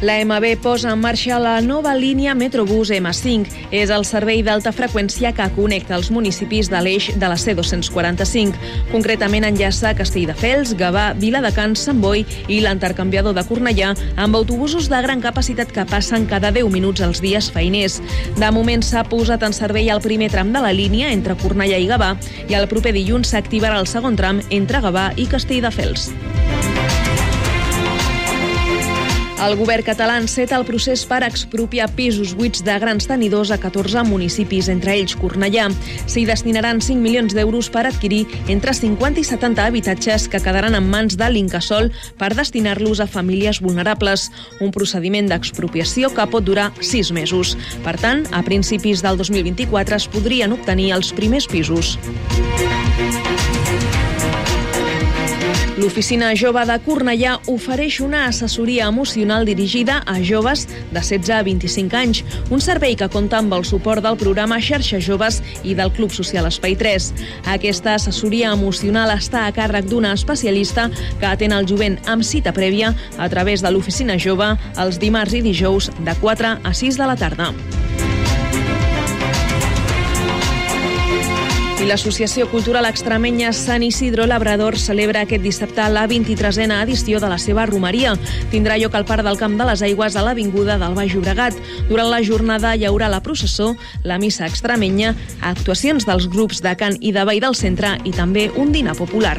La MB posa en marxa la nova línia Metrobús M5. És el servei d'alta freqüència que connecta els municipis de l'eix de la C245. Concretament enllaça Castelldefels, Gavà, Viladecans, Sant Boi i l'intercanviador de Cornellà amb autobusos de gran capacitat que passen cada 10 minuts als dies feiners. De moment s'ha posat en servei el primer tram de la línia entre Cornellà i Gavà i el proper dilluns s'activarà el segon tram entre Gavà i Castelldefels. El govern català enceta el procés per expropiar pisos buits de grans tenidors a 14 municipis, entre ells Cornellà. S'hi destinaran 5 milions d'euros per adquirir entre 50 i 70 habitatges que quedaran en mans de l'Incasol per destinar-los a famílies vulnerables. Un procediment d'expropiació que pot durar 6 mesos. Per tant, a principis del 2024 es podrien obtenir els primers pisos. L'Oficina Jove de Cornellà ofereix una assessoria emocional dirigida a joves de 16 a 25 anys, un servei que compta amb el suport del programa Xarxa Joves i del Club Social Espai 3. Aquesta assessoria emocional està a càrrec d'una especialista que atén el jovent amb cita prèvia a través de l'Oficina Jove els dimarts i dijous de 4 a 6 de la tarda. I l'Associació Cultural Extremenya Sant Isidro Labrador celebra aquest dissabte la 23a edició de la seva romeria. Tindrà lloc al Parc del Camp de les Aigües a l'Avinguda del Baix Llobregat. Durant la jornada hi haurà la processó, la missa extremenya, actuacions dels grups de cant i de ball del centre i també un dinar popular.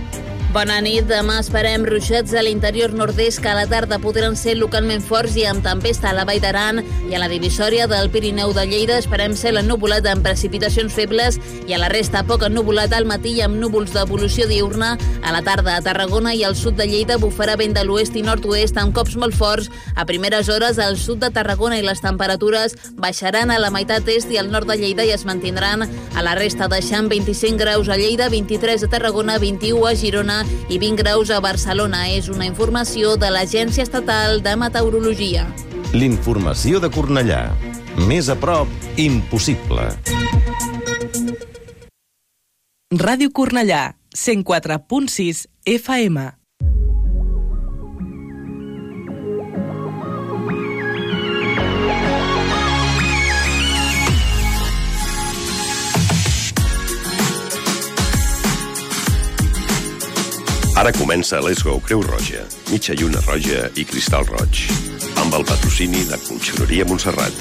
Bona nit. Demà esperem ruixats a l'interior nord-est que a la tarda podran ser localment forts i amb tempesta a la Vall d'Aran i a la divisòria del Pirineu de Lleida esperem ser ennubulat amb precipitacions febles i a la resta poc ennubulat al matí amb núvols d'evolució diurna. A la tarda a Tarragona i al sud de Lleida bufarà vent de l'oest i nord-oest amb cops molt forts. A primeres hores al sud de Tarragona i les temperatures baixaran a la meitat est i al nord de Lleida i es mantindran a la resta deixant 25 graus a Lleida, 23 a Tarragona, 21 a Girona i 20 graus a Barcelona. És una informació de l'Agència Estatal de Meteorologia. L'informació de Cornellà. Més a prop, impossible. Ràdio Cornellà, 104.6 FM. Ara comença Let's Go Creu Roja, mitja lluna roja i cristal roig, amb el patrocini de Conxeroria Montserrat.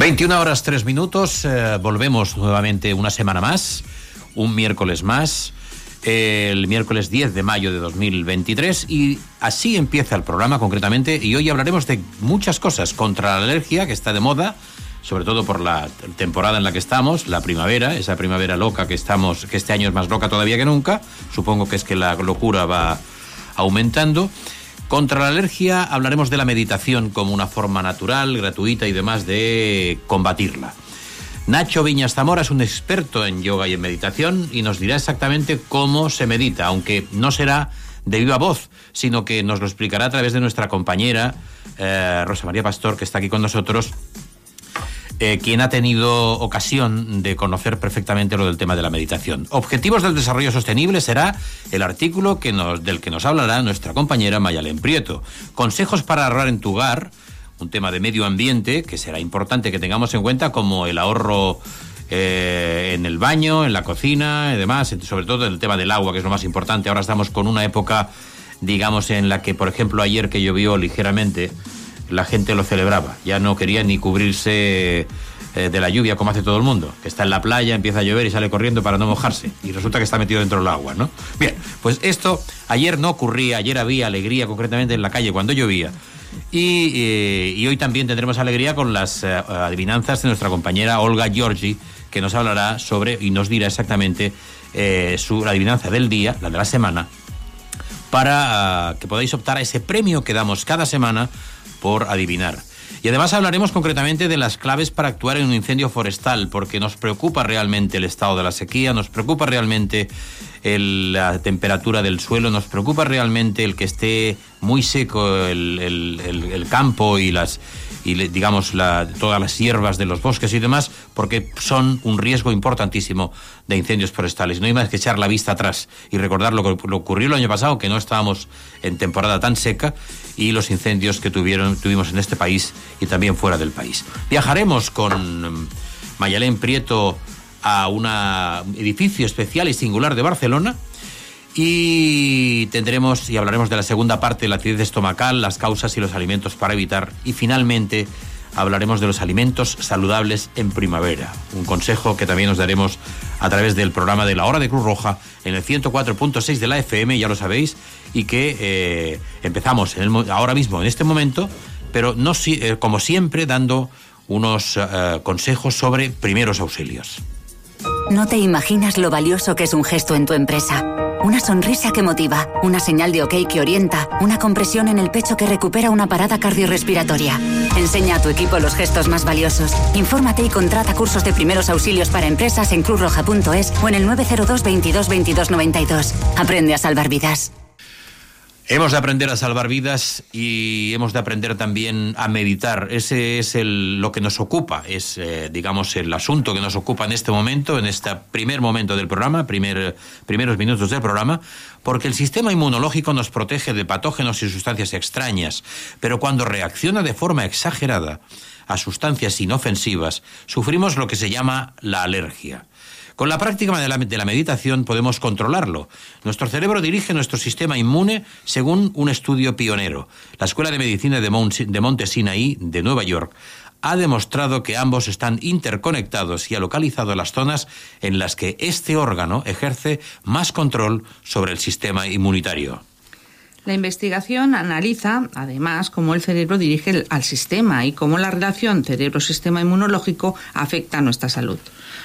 ...21 horas 3 minutos, eh, volvemos nuevamente una semana más, un miércoles más, el miércoles 10 de mayo de 2023 y así empieza el programa concretamente y hoy hablaremos de muchas cosas contra la alergia que está de moda sobre todo por la temporada en la que estamos, la primavera, esa primavera loca que estamos, que este año es más loca todavía que nunca, supongo que es que la locura va aumentando. Contra la alergia hablaremos de la meditación como una forma natural, gratuita y demás de combatirla. Nacho Viñas Zamora es un experto en yoga y en meditación y nos dirá exactamente cómo se medita, aunque no será de viva voz, sino que nos lo explicará a través de nuestra compañera eh, Rosa María Pastor, que está aquí con nosotros, eh, quien ha tenido ocasión de conocer perfectamente lo del tema de la meditación. Objetivos del desarrollo sostenible será el artículo que del que nos hablará nuestra compañera Mayalén Prieto. Consejos para ahorrar en tu hogar un tema de medio ambiente que será importante que tengamos en cuenta como el ahorro eh, en el baño, en la cocina y demás, sobre todo el tema del agua, que es lo más importante. Ahora estamos con una época, digamos, en la que, por ejemplo, ayer que llovió ligeramente, la gente lo celebraba. Ya no quería ni cubrirse eh, de la lluvia como hace todo el mundo, que está en la playa, empieza a llover y sale corriendo para no mojarse y resulta que está metido dentro del agua, ¿no? Bien, pues esto ayer no ocurría, ayer había alegría concretamente en la calle cuando llovía. Y, eh, y hoy también tendremos alegría con las eh, adivinanzas de nuestra compañera Olga Giorgi, que nos hablará sobre y nos dirá exactamente eh, su, la adivinanza del día, la de la semana, para ah, que podáis optar a ese premio que damos cada semana por adivinar. Y además hablaremos concretamente de las claves para actuar en un incendio forestal, porque nos preocupa realmente el estado de la sequía, nos preocupa realmente el- la temperatura del suelo, nos preocupa realmente el que esté muy seco el, el- el- campo y las y digamos todas las hierbas de los bosques y demás, porque son un riesgo importantísimo de incendios forestales. No hay más que echar la vista atrás y recordar lo que lo ocurrió el año pasado, que no estábamos en temporada tan seca, y los incendios que tuvieron, tuvimos en este país y también fuera del país. Viajaremos con mm, Mayalén Prieto a un edificio especial y singular de Barcelona. Y tendremos y hablaremos de la segunda parte la acidez estomacal, las causas y los alimentos para evitar. Y finalmente hablaremos de los alimentos saludables en primavera. Un consejo que también os daremos a través del programa de la Hora de Cruz Roja en el 104.6 de la FM, ya lo sabéis, y que eh, empezamos en el ahora mismo, en este momento, pero no eh, como siempre dando unos eh, consejos sobre primeros auxilios. No te imaginas lo valioso que es un gesto en tu empresa. Una sonrisa que motiva, una señal de ok que orienta, una compresión en el pecho que recupera una parada cardiorrespiratoria. Enseña a tu equipo los gestos más valiosos. Infórmate y contrata cursos de primeros auxilios para empresas en cruzroja.es o en el 902 22 22 92. Aprende a salvar vidas. Hemos de aprender a salvar vidas y hemos de aprender también a meditar. Ese es lo que nos ocupa, es, eh, digamos, el asunto que nos ocupa en este momento, en este primer momento del programa, primer, primeros minutos del programa, porque el sistema inmunológico nos protege de patógenos y sustancias extrañas, pero cuando reacciona de forma exagerada a sustancias inofensivas, sufrimos lo que se llama la alergia. Con la práctica de la, meditación podemos controlarlo. Nuestro cerebro dirige nuestro sistema inmune según un estudio pionero. La Escuela de Medicina de, de Monte Sinaí, de Nueva York, ha demostrado que ambos están interconectados y ha localizado las zonas en las que este órgano ejerce más control sobre el sistema inmunitario. La investigación analiza, además, cómo el cerebro dirige al sistema y cómo la relación cerebro-sistema inmunológico afecta a nuestra salud.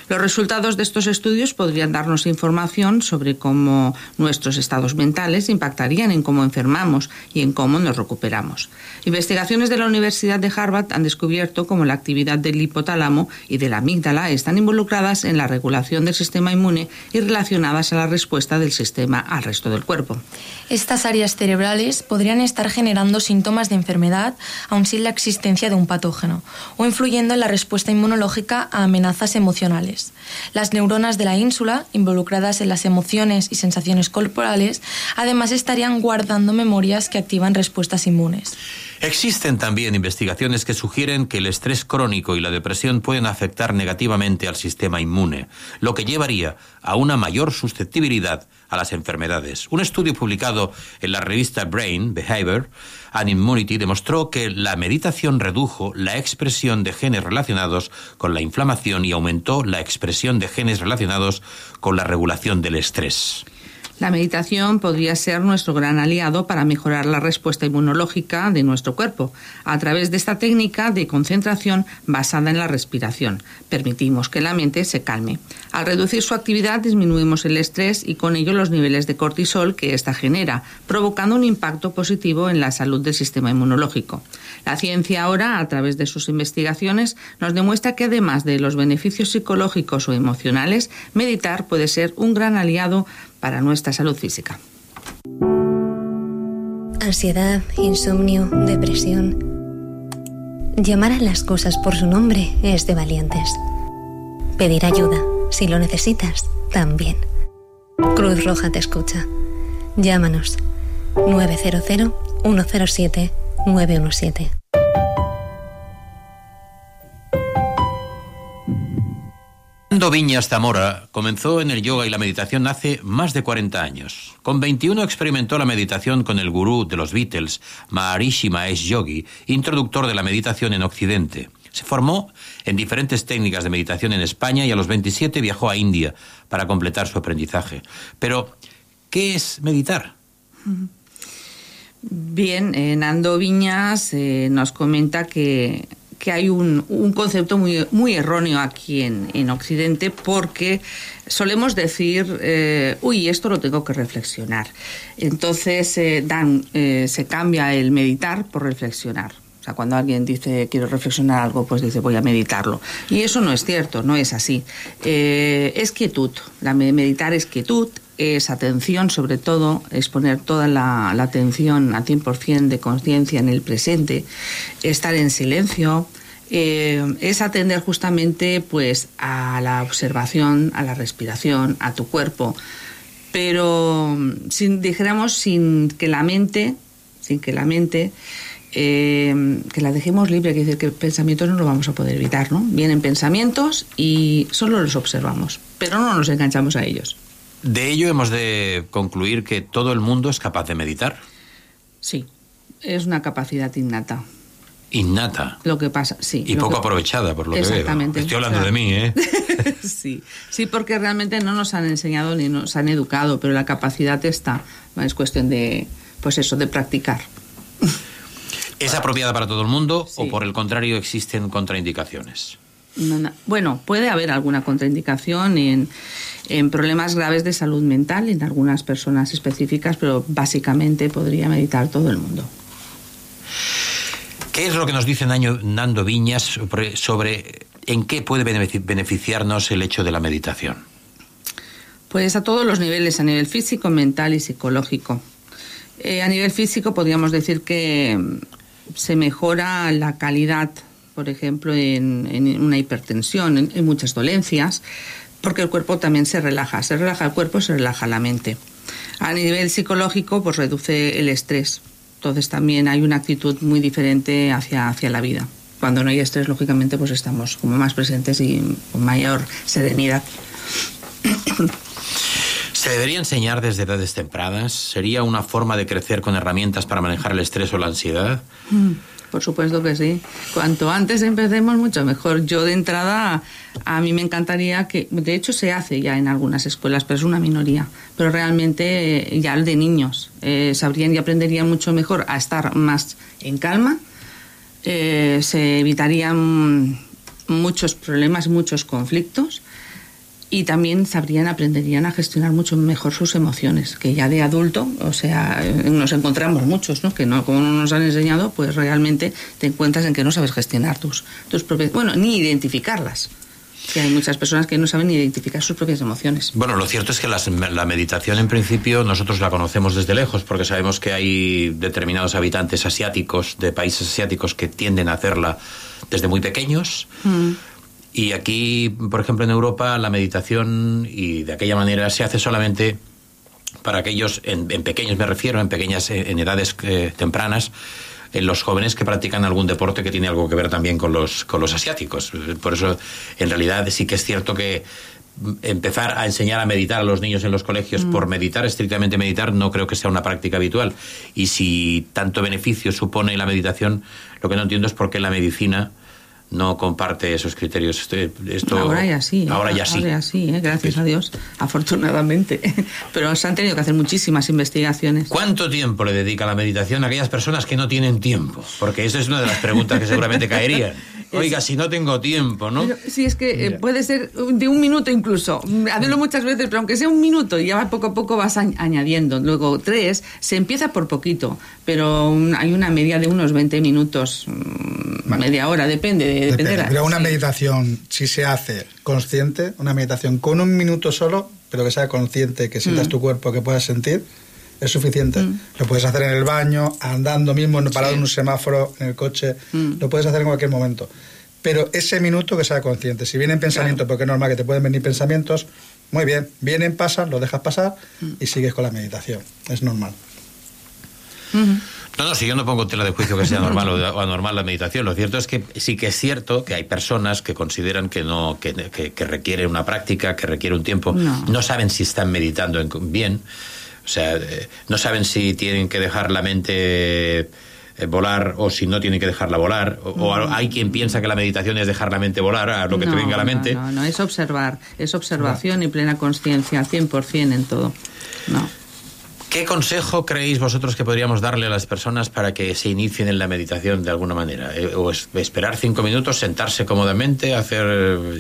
Los resultados de estos estudios podrían darnos información sobre cómo nuestros estados mentales impactarían en cómo enfermamos y en cómo nos recuperamos. Investigaciones de la Universidad de Harvard han descubierto cómo la actividad del hipotálamo y de la amígdala están involucradas en la regulación del sistema inmune y relacionadas a la respuesta del sistema al resto del cuerpo. Estas áreas cerebrales podrían estar generando síntomas de enfermedad aun sin la existencia de un patógeno o influyendo en la respuesta inmunológica a amenazas emocionales. Las neuronas de la ínsula, involucradas en las emociones y sensaciones corporales, además estarían guardando memorias que activan respuestas inmunes. Existen también investigaciones que sugieren que el estrés crónico y la depresión pueden afectar negativamente al sistema inmune, lo que llevaría a una mayor susceptibilidad a las enfermedades. Un estudio publicado en la revista Brain Behavior and Immunity demostró que la meditación redujo la expresión de genes relacionados con la inflamación y aumentó la expresión de genes relacionados con la regulación del estrés. La meditación podría ser nuestro gran aliado para mejorar la respuesta inmunológica de nuestro cuerpo. A través de esta técnica de concentración basada en la respiración, permitimos que la mente se calme. Al reducir su actividad disminuimos el estrés y con ello los niveles de cortisol que ésta genera, provocando un impacto positivo en la salud del sistema inmunológico. La ciencia ahora, a través de sus investigaciones, nos demuestra que además de los beneficios psicológicos o emocionales, meditar puede ser un gran aliado para nuestra salud física. Ansiedad, insomnio, depresión. Llamar a las cosas por su nombre es de valientes. Pedir ayuda, si lo necesitas, también. Cruz Roja te escucha. Llámanos 900 107 917. Fernando Viñas Zamora comenzó en el yoga y la meditación hace más de 40 años. Con 21 experimentó la meditación con el gurú de los Beatles, Maharishi Mahesh Yogi, introductor de la meditación en Occidente. Se formó en diferentes técnicas de meditación en España y a los 27 viajó a India para completar su aprendizaje. Pero, ¿qué es meditar? Bien, eh, Nando Viñas eh, nos comenta que, que hay un, un, concepto muy, muy erróneo aquí en, en Occidente porque solemos decir, eh, uy, esto lo tengo que reflexionar. Entonces eh, dan, eh, se cambia el meditar por reflexionar. O sea, cuando alguien dice quiero reflexionar algo, pues dice voy a meditarlo. Y eso no es cierto, no es así. es quietud. La meditar es quietud, es atención, sobre todo, es poner toda la, atención a 100% de conciencia en el presente, estar en silencio, eh, es atender justamente pues a la observación, a la respiración, a tu cuerpo, pero sin, dijéramos sin que la mente, sin que la mente eh, que la dejemos libre, quiere decir que pensamientos no lo vamos a poder evitar, ¿no? Vienen pensamientos y solo los observamos, pero no nos enganchamos a ellos. De ello hemos de concluir que todo el mundo es capaz de meditar. Sí, es una capacidad innata. Innata. Lo que pasa, sí. Y poco que... aprovechada, por lo Exactamente, que veo. Estoy hablando claro. de mí, ¿eh? sí. sí, porque realmente no nos han enseñado ni nos han educado, pero la capacidad está. Es cuestión de, pues eso, de practicar. ¿Es apropiada para todo el mundo sí. o por el contrario existen contraindicaciones? No, no. Bueno, puede haber alguna contraindicación en, en, problemas graves de salud mental en algunas personas específicas, pero básicamente podría meditar todo el mundo. ¿Qué es lo que nos dice Nando Viñas sobre, sobre en qué puede beneficiarnos el hecho de la meditación? Pues a todos los niveles, a nivel físico, mental y psicológico. Eh, a nivel físico podríamos decir que se mejora la calidad por ejemplo, en, en una hipertensión, en, en, muchas dolencias, porque el cuerpo también se relaja. Se relaja el cuerpo, se relaja la mente. A nivel psicológico, pues reduce el estrés. Entonces también hay una actitud muy diferente hacia, hacia la vida. Cuando no hay estrés, lógicamente, pues estamos como más presentes y con mayor serenidad. ¿Se debería enseñar desde edades tempranas? ¿Sería una forma de crecer con herramientas para manejar el estrés o la ansiedad? Mm. Por supuesto que sí. Cuanto antes empecemos, mucho mejor. Yo de entrada, a mí me encantaría que, de hecho se hace ya en algunas escuelas, pero es una minoría. Pero realmente eh, ya de niños eh, sabrían y aprenderían mucho mejor a estar más en calma. Eh, se evitarían muchos problemas, muchos conflictos y también sabrían, aprenderían a gestionar mucho mejor sus emociones, que ya de adulto, o sea, nos encontramos muchos, ¿no? Que no, como no nos han enseñado, pues realmente te encuentras en que no sabes gestionar tus, tus propias, bueno, ni identificarlas. Que hay muchas personas que no saben identificar sus propias emociones. Bueno, lo cierto es que las, la meditación en principio nosotros la conocemos desde lejos porque sabemos que hay determinados habitantes asiáticos, de países asiáticos, que tienden a hacerla desde muy pequeños. Mm y aquí, por ejemplo, en Europa, la meditación y de aquella manera se hace solamente para aquellos, en, en pequeños me refiero, en pequeñas, en edades eh, tempranas, en los jóvenes que practican algún deporte que tiene algo que ver también con los, con los asiáticos. Por eso, en realidad, sí que es cierto que empezar a enseñar a meditar a los niños en los colegios mm. por meditar, estrictamente meditar, no creo que sea una práctica habitual. Y si tanto beneficio supone la meditación, lo que no entiendo es por qué la medicina no comparte esos criterios. Esto, esto ahora ya sí. Ahora ya sí. Ahora ya sí, ¿eh? gracias sí. a Dios, afortunadamente. Pero se han tenido que hacer muchísimas investigaciones. ¿Cuánto tiempo le dedica la meditación a aquellas personas que no tienen tiempo? Porque esa es una de las preguntas que seguramente caerían. Oiga, si no tengo tiempo, ¿no? Pero, sí, es que eh, puede ser de un minuto incluso. Hazlo muchas veces, pero aunque sea un minuto, ya poco a poco vas añadiendo. Luego, tres, se empieza por poquito, pero un, hay una media de unos 20 minutos, vale. media hora, depende. De, depende, depende pero una sí. meditación, si se hace consciente, una meditación con un minuto solo, pero que sea consciente, que sientas mm. tu cuerpo, que puedas sentir, es suficiente. Mm. Lo puedes hacer en el baño, andando mismo, parado sí. en un semáforo, en el coche, mm. lo puedes hacer en cualquier momento. Pero ese minuto que sea consciente. Si vienen pensamientos, claro. porque es normal que te pueden venir pensamientos, muy bien, vienen, pasan, los dejas pasar mm. y sigues con la meditación. Es normal. -hmm. No, no, si yo no pongo tela de juicio que sea normal o anormal la meditación. Lo cierto es que sí que es cierto que hay personas que consideran que no, que, que, que requiere una práctica, que requiere un tiempo. No, no saben si están meditando bien. O sea, eh, no saben si tienen que dejar la mente eh, volar o si no tienen que dejarla volar. O, hay quien piensa que la meditación es dejar la mente volar a lo que te No, venga a la mente. No, no, no, es observar, es observación y plena conciencia, 100% en todo. No. ¿Qué consejo creéis vosotros que podríamos darle a las personas para que se inicien en la meditación de alguna manera? Eh, ¿O es- esperar cinco minutos, sentarse cómodamente, hacer...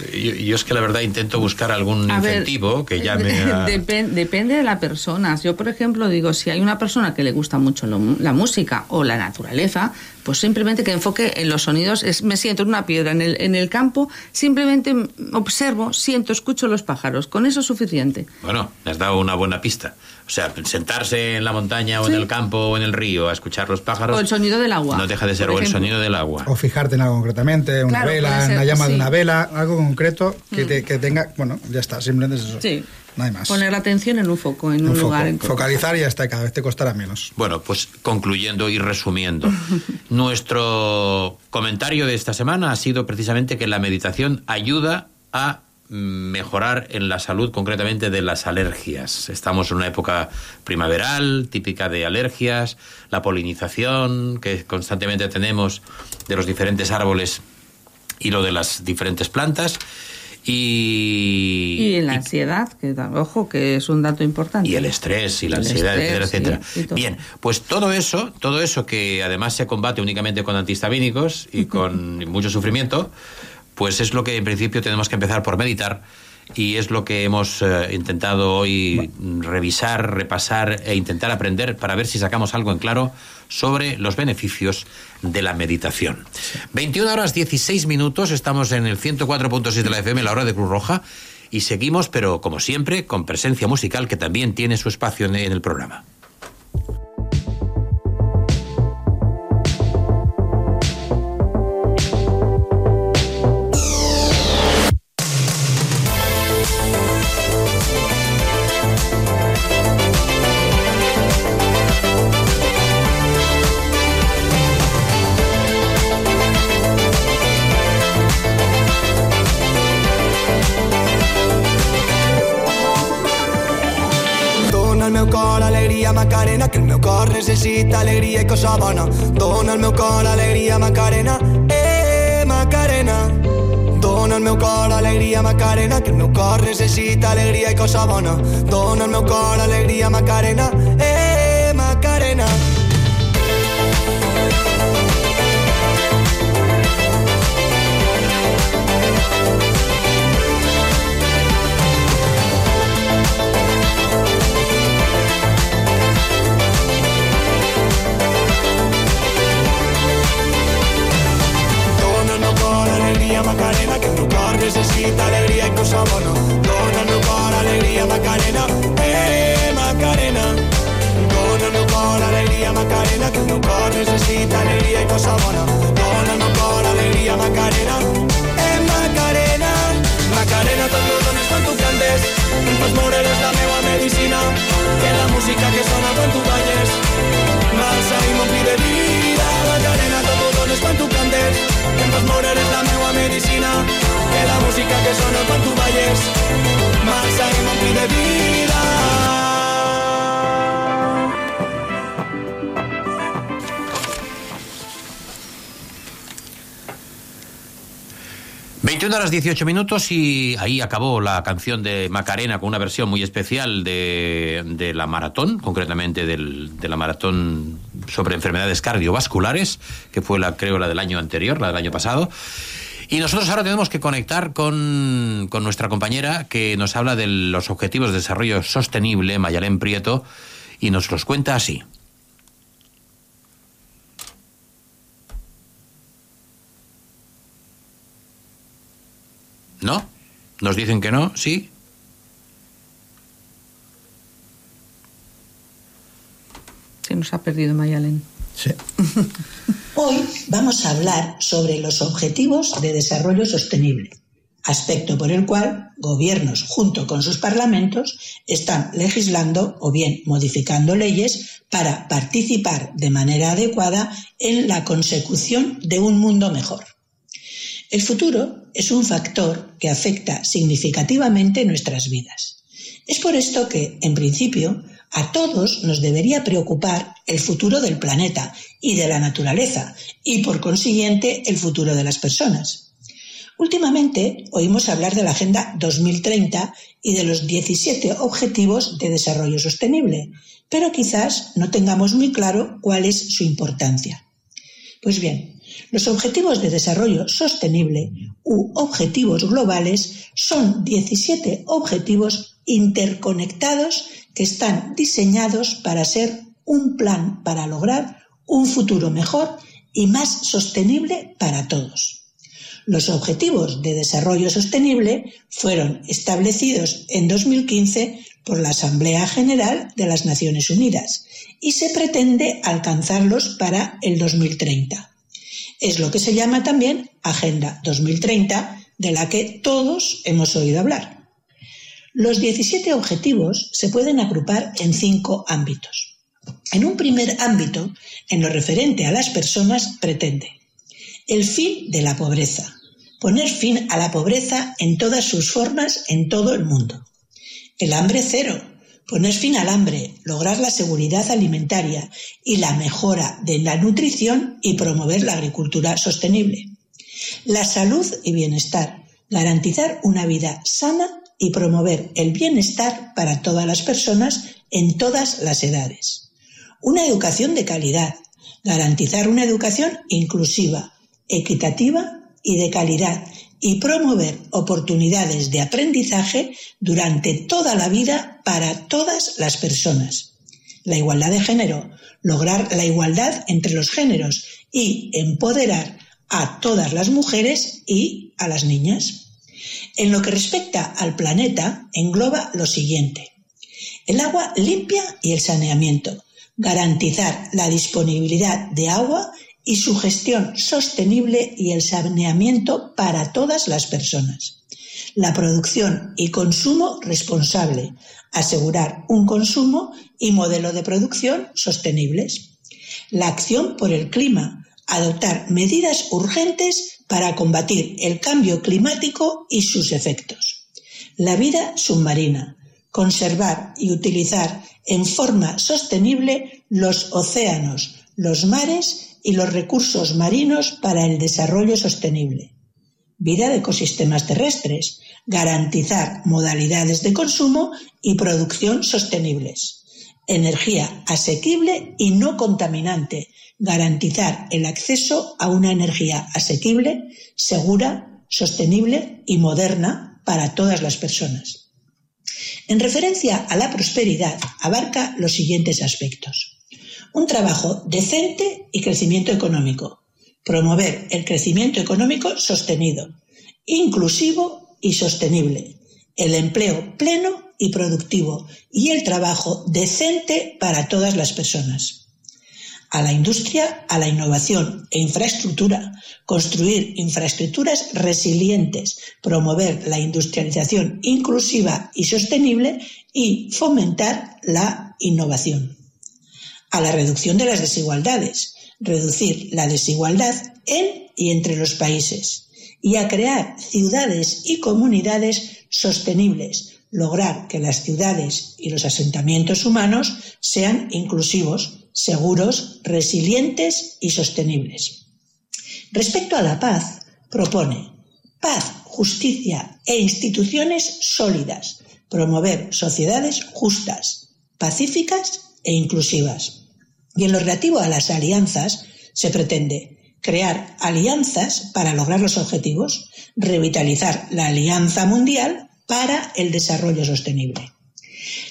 eh, Yo, yo es que la verdad intento buscar algún A ver, incentivo que ya me... ha- Depen- depende de la persona. Yo, por ejemplo, digo, si hay una persona que le gusta mucho lo- la música o la naturaleza, pues simplemente que enfoque en los sonidos. Es, me siento en una piedra en el, en el campo, simplemente observo, siento, escucho los pájaros. Con eso es suficiente. Bueno, me has dado una buena pista. O sea, sentarse en la montaña o en el campo o en el río a escuchar los pájaros... O el sonido del agua. No deja de ser, o el sonido del agua. O fijarte en algo concretamente, una Claro, vela, en la llama sí. de una vela, algo concreto que, te- que tenga. Bueno, ya está, simplemente es eso. Sí. No hay más. Poner la atención en un foco, en un, Un foco. lugar. En Focalizar y ya está, cada vez te costará menos. Bueno, pues concluyendo y resumiendo, nuestro comentario de esta semana ha sido precisamente que la meditación ayuda a mejorar en la salud concretamente de las alergias. Estamos en una época primaveral, típica de alergias, la polinización que constantemente tenemos de los diferentes árboles y lo de las diferentes plantas. Y, Y la ansiedad, que ojo, que es un dato importante. y el estrés y la El ansiedad, estrés, etcétera, sí, etcétera. Bien, pues todo eso, todo eso que además se combate únicamente con antihistamínicos y con mucho sufrimiento, pues es lo que en principio tenemos que empezar por meditar y es lo que hemos eh, intentado hoy revisar, repasar e intentar aprender para ver si sacamos algo en claro sobre los beneficios de la meditación. 21 horas 16 minutos, estamos en el 104.6 de la FM, la hora de Cruz Roja, y seguimos, pero como siempre, con presencia musical que también tiene su espacio en en el programa. Dans 18 minutos y ahí acabó la canción de Macarena con una versión muy especial de, de la maratón, concretamente del- de la maratón sobre enfermedades cardiovasculares, que fue la, creo, la del año anterior, la del año pasado. Y nosotros ahora tenemos que conectar con, con nuestra compañera que nos habla de los objetivos de desarrollo sostenible, Mayalén Prieto, y nos los cuenta así. ¿No? ¿Nos dicen que no? ¿Sí? Se nos ha perdido Mayalen. Sí. Hoy vamos a hablar sobre los Objetivos de Desarrollo Sostenible, aspecto por el cual gobiernos junto con sus parlamentos están legislando o bien modificando leyes para participar de manera adecuada en la consecución de un mundo mejor. El futuro es un factor que afecta significativamente nuestras vidas. Es por esto que, en principio, A todos nos debería preocupar el futuro del planeta y de la naturaleza y por consiguiente el futuro de las personas. Últimamente oímos hablar de la Agenda 2030 y de los 17 Objetivos de Desarrollo Sostenible, pero quizás no tengamos muy claro cuál es su importancia. Pues bien, los Objetivos de Desarrollo Sostenible u Objetivos Globales son 17 objetivos interconectados que están diseñados para ser un plan para lograr un futuro mejor y más sostenible para todos. Los Objetivos de Desarrollo Sostenible fueron establecidos en 2015 por la Asamblea General de las Naciones Unidas y se pretende alcanzarlos para el 2030. Es lo que se llama también Agenda 2030, de la que todos hemos oído hablar. Los 17 objetivos se pueden agrupar en cinco ámbitos. En un primer ámbito, en lo referente a las personas, pretende el fin de la pobreza, poner fin a la pobreza en todas sus formas en todo el mundo. El hambre cero, poner fin al hambre, lograr la seguridad alimentaria y la mejora de la nutrición y promover la agricultura sostenible. La salud y bienestar, garantizar una vida sana y promover el bienestar para todas las personas en todas las edades. Una educación de calidad, garantizar una educación inclusiva, equitativa y de calidad y promover oportunidades de aprendizaje durante toda la vida para todas las personas. La igualdad de género, lograr la igualdad entre los géneros y empoderar a todas las mujeres y a las niñas. En lo que respecta al planeta, engloba lo siguiente. El agua limpia y el saneamiento, garantizar la disponibilidad de agua y su gestión sostenible y el saneamiento para todas las personas. La producción y consumo responsable, asegurar un consumo y modelo de producción sostenibles. La acción por el clima, adoptar medidas urgentes para combatir el cambio climático y sus efectos. La vida submarina, conservar y utilizar en forma sostenible los océanos, los mares y los recursos marinos para el desarrollo sostenible. Vida de ecosistemas terrestres, garantizar modalidades de consumo y producción sostenibles. Energía asequible y no contaminante, garantizar el acceso a una energía asequible, segura, sostenible y moderna para todas las personas. En referencia a la prosperidad, abarca los siguientes aspectos un trabajo decente y crecimiento económico. Promover el crecimiento económico sostenido, inclusivo y sostenible. El empleo pleno y productivo y el trabajo decente para todas las personas. A la industria, a la innovación e infraestructura, construir infraestructuras resilientes, promover la industrialización inclusiva y sostenible y fomentar la innovación a la reducción de las desigualdades, reducir la desigualdad en y entre los países y a crear ciudades y comunidades sostenibles, lograr que las ciudades y los asentamientos humanos sean inclusivos, seguros, resilientes y sostenibles. Respecto a la paz, propone paz, justicia e instituciones sólidas, promover sociedades justas, pacíficas e inclusivas. Y en lo relativo a las alianzas, se pretende crear alianzas para lograr los objetivos, revitalizar la alianza mundial para el desarrollo sostenible.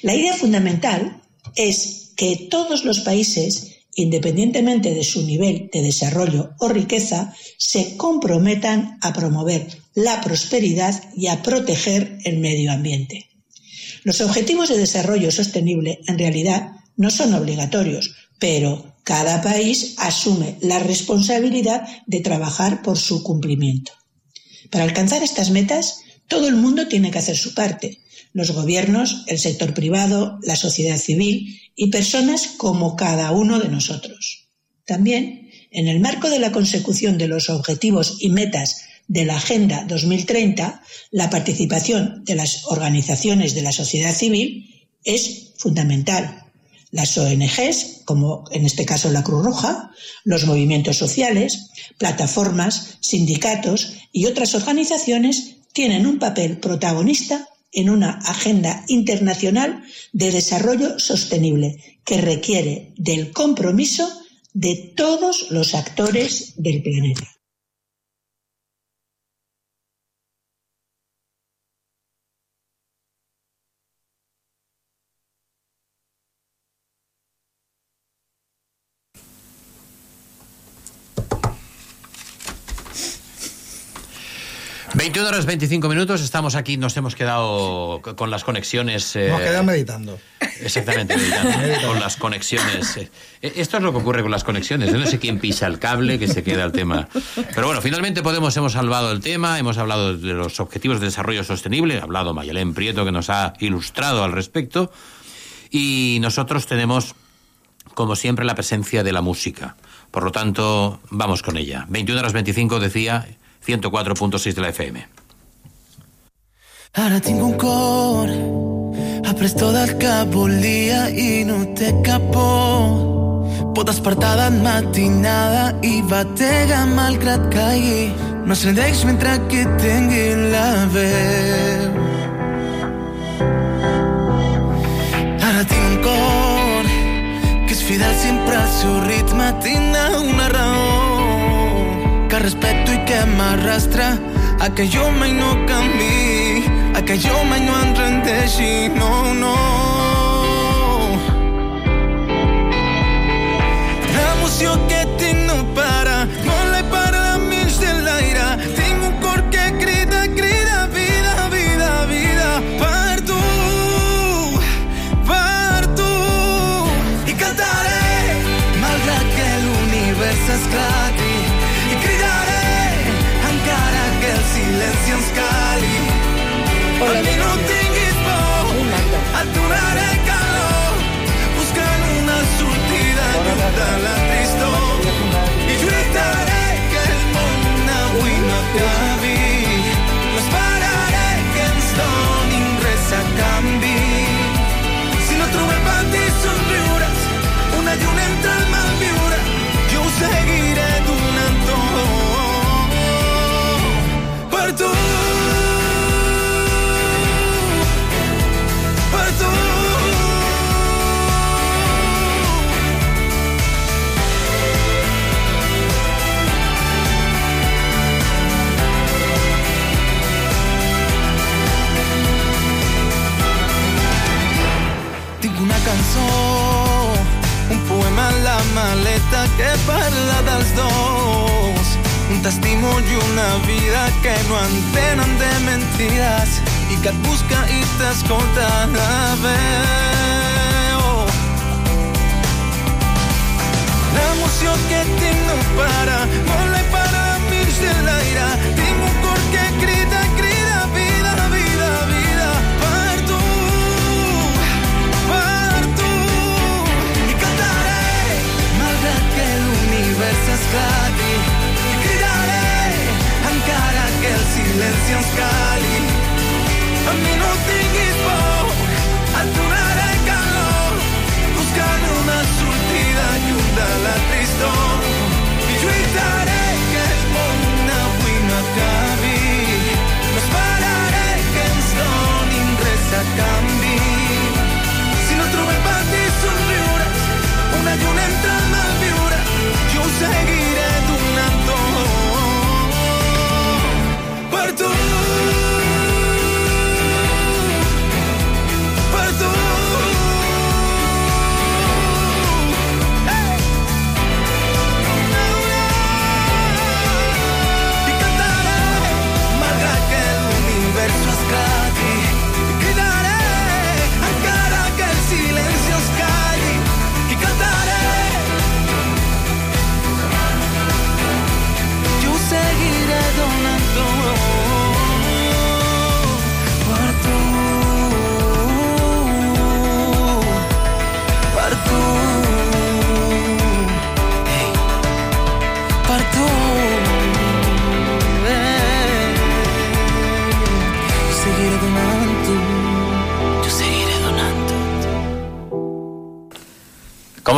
La idea fundamental es que todos los países, independientemente de su nivel de desarrollo o riqueza, se comprometan a promover la prosperidad y a proteger el medio ambiente. Los objetivos de desarrollo sostenible, en realidad, no son obligatorios, pero cada país asume la responsabilidad de trabajar por su cumplimiento. Para alcanzar estas metas, todo el mundo tiene que hacer su parte, los gobiernos, el sector privado, la sociedad civil y personas como cada uno de nosotros. También, en el marco de la consecución de los objetivos y metas de la Agenda 2030, la participación de las organizaciones de la sociedad civil es fundamental Las ONGs, como en este caso la Cruz Roja, los movimientos sociales, plataformas, sindicatos y otras organizaciones tienen un papel protagonista en una agenda internacional de desarrollo sostenible que requiere del compromiso de todos los actores del planeta. ...21 horas 25 minutos, estamos aquí, nos hemos quedado con las conexiones... Eh, Hemos quedado meditando. Exactamente, meditando, con las conexiones. Eh, esto es lo que ocurre con las conexiones, yo no sé quién pisa el cable, que se queda el tema. Pero bueno, finalmente Podemos hemos salvado el tema, hemos hablado de los objetivos de desarrollo sostenible, ha hablado Mayalén Prieto, que nos ha ilustrado al respecto, y nosotros tenemos, como siempre, la presencia de la música. Por lo tanto, vamos con ella. 21 horas 25 decía 104.6 de la FM. Ara tinc un cor après tot el que volia i no té cap por. Pot despertar de matinada i batega malgrat caigui. No es rendeix mentre que tingui la veu. Ara tinc un cor que és fidel sempre al seu ritme, tindrà una raó respeto i que m'arrastra a que jo mai no canvi, a que jo mai no em rendeixi, no, no. L'emoció que que parla dels dos. Un testimoni i una vida que no entenen de mentides i que et busca i t'escolta de veu. L'emoció que tinc no para, i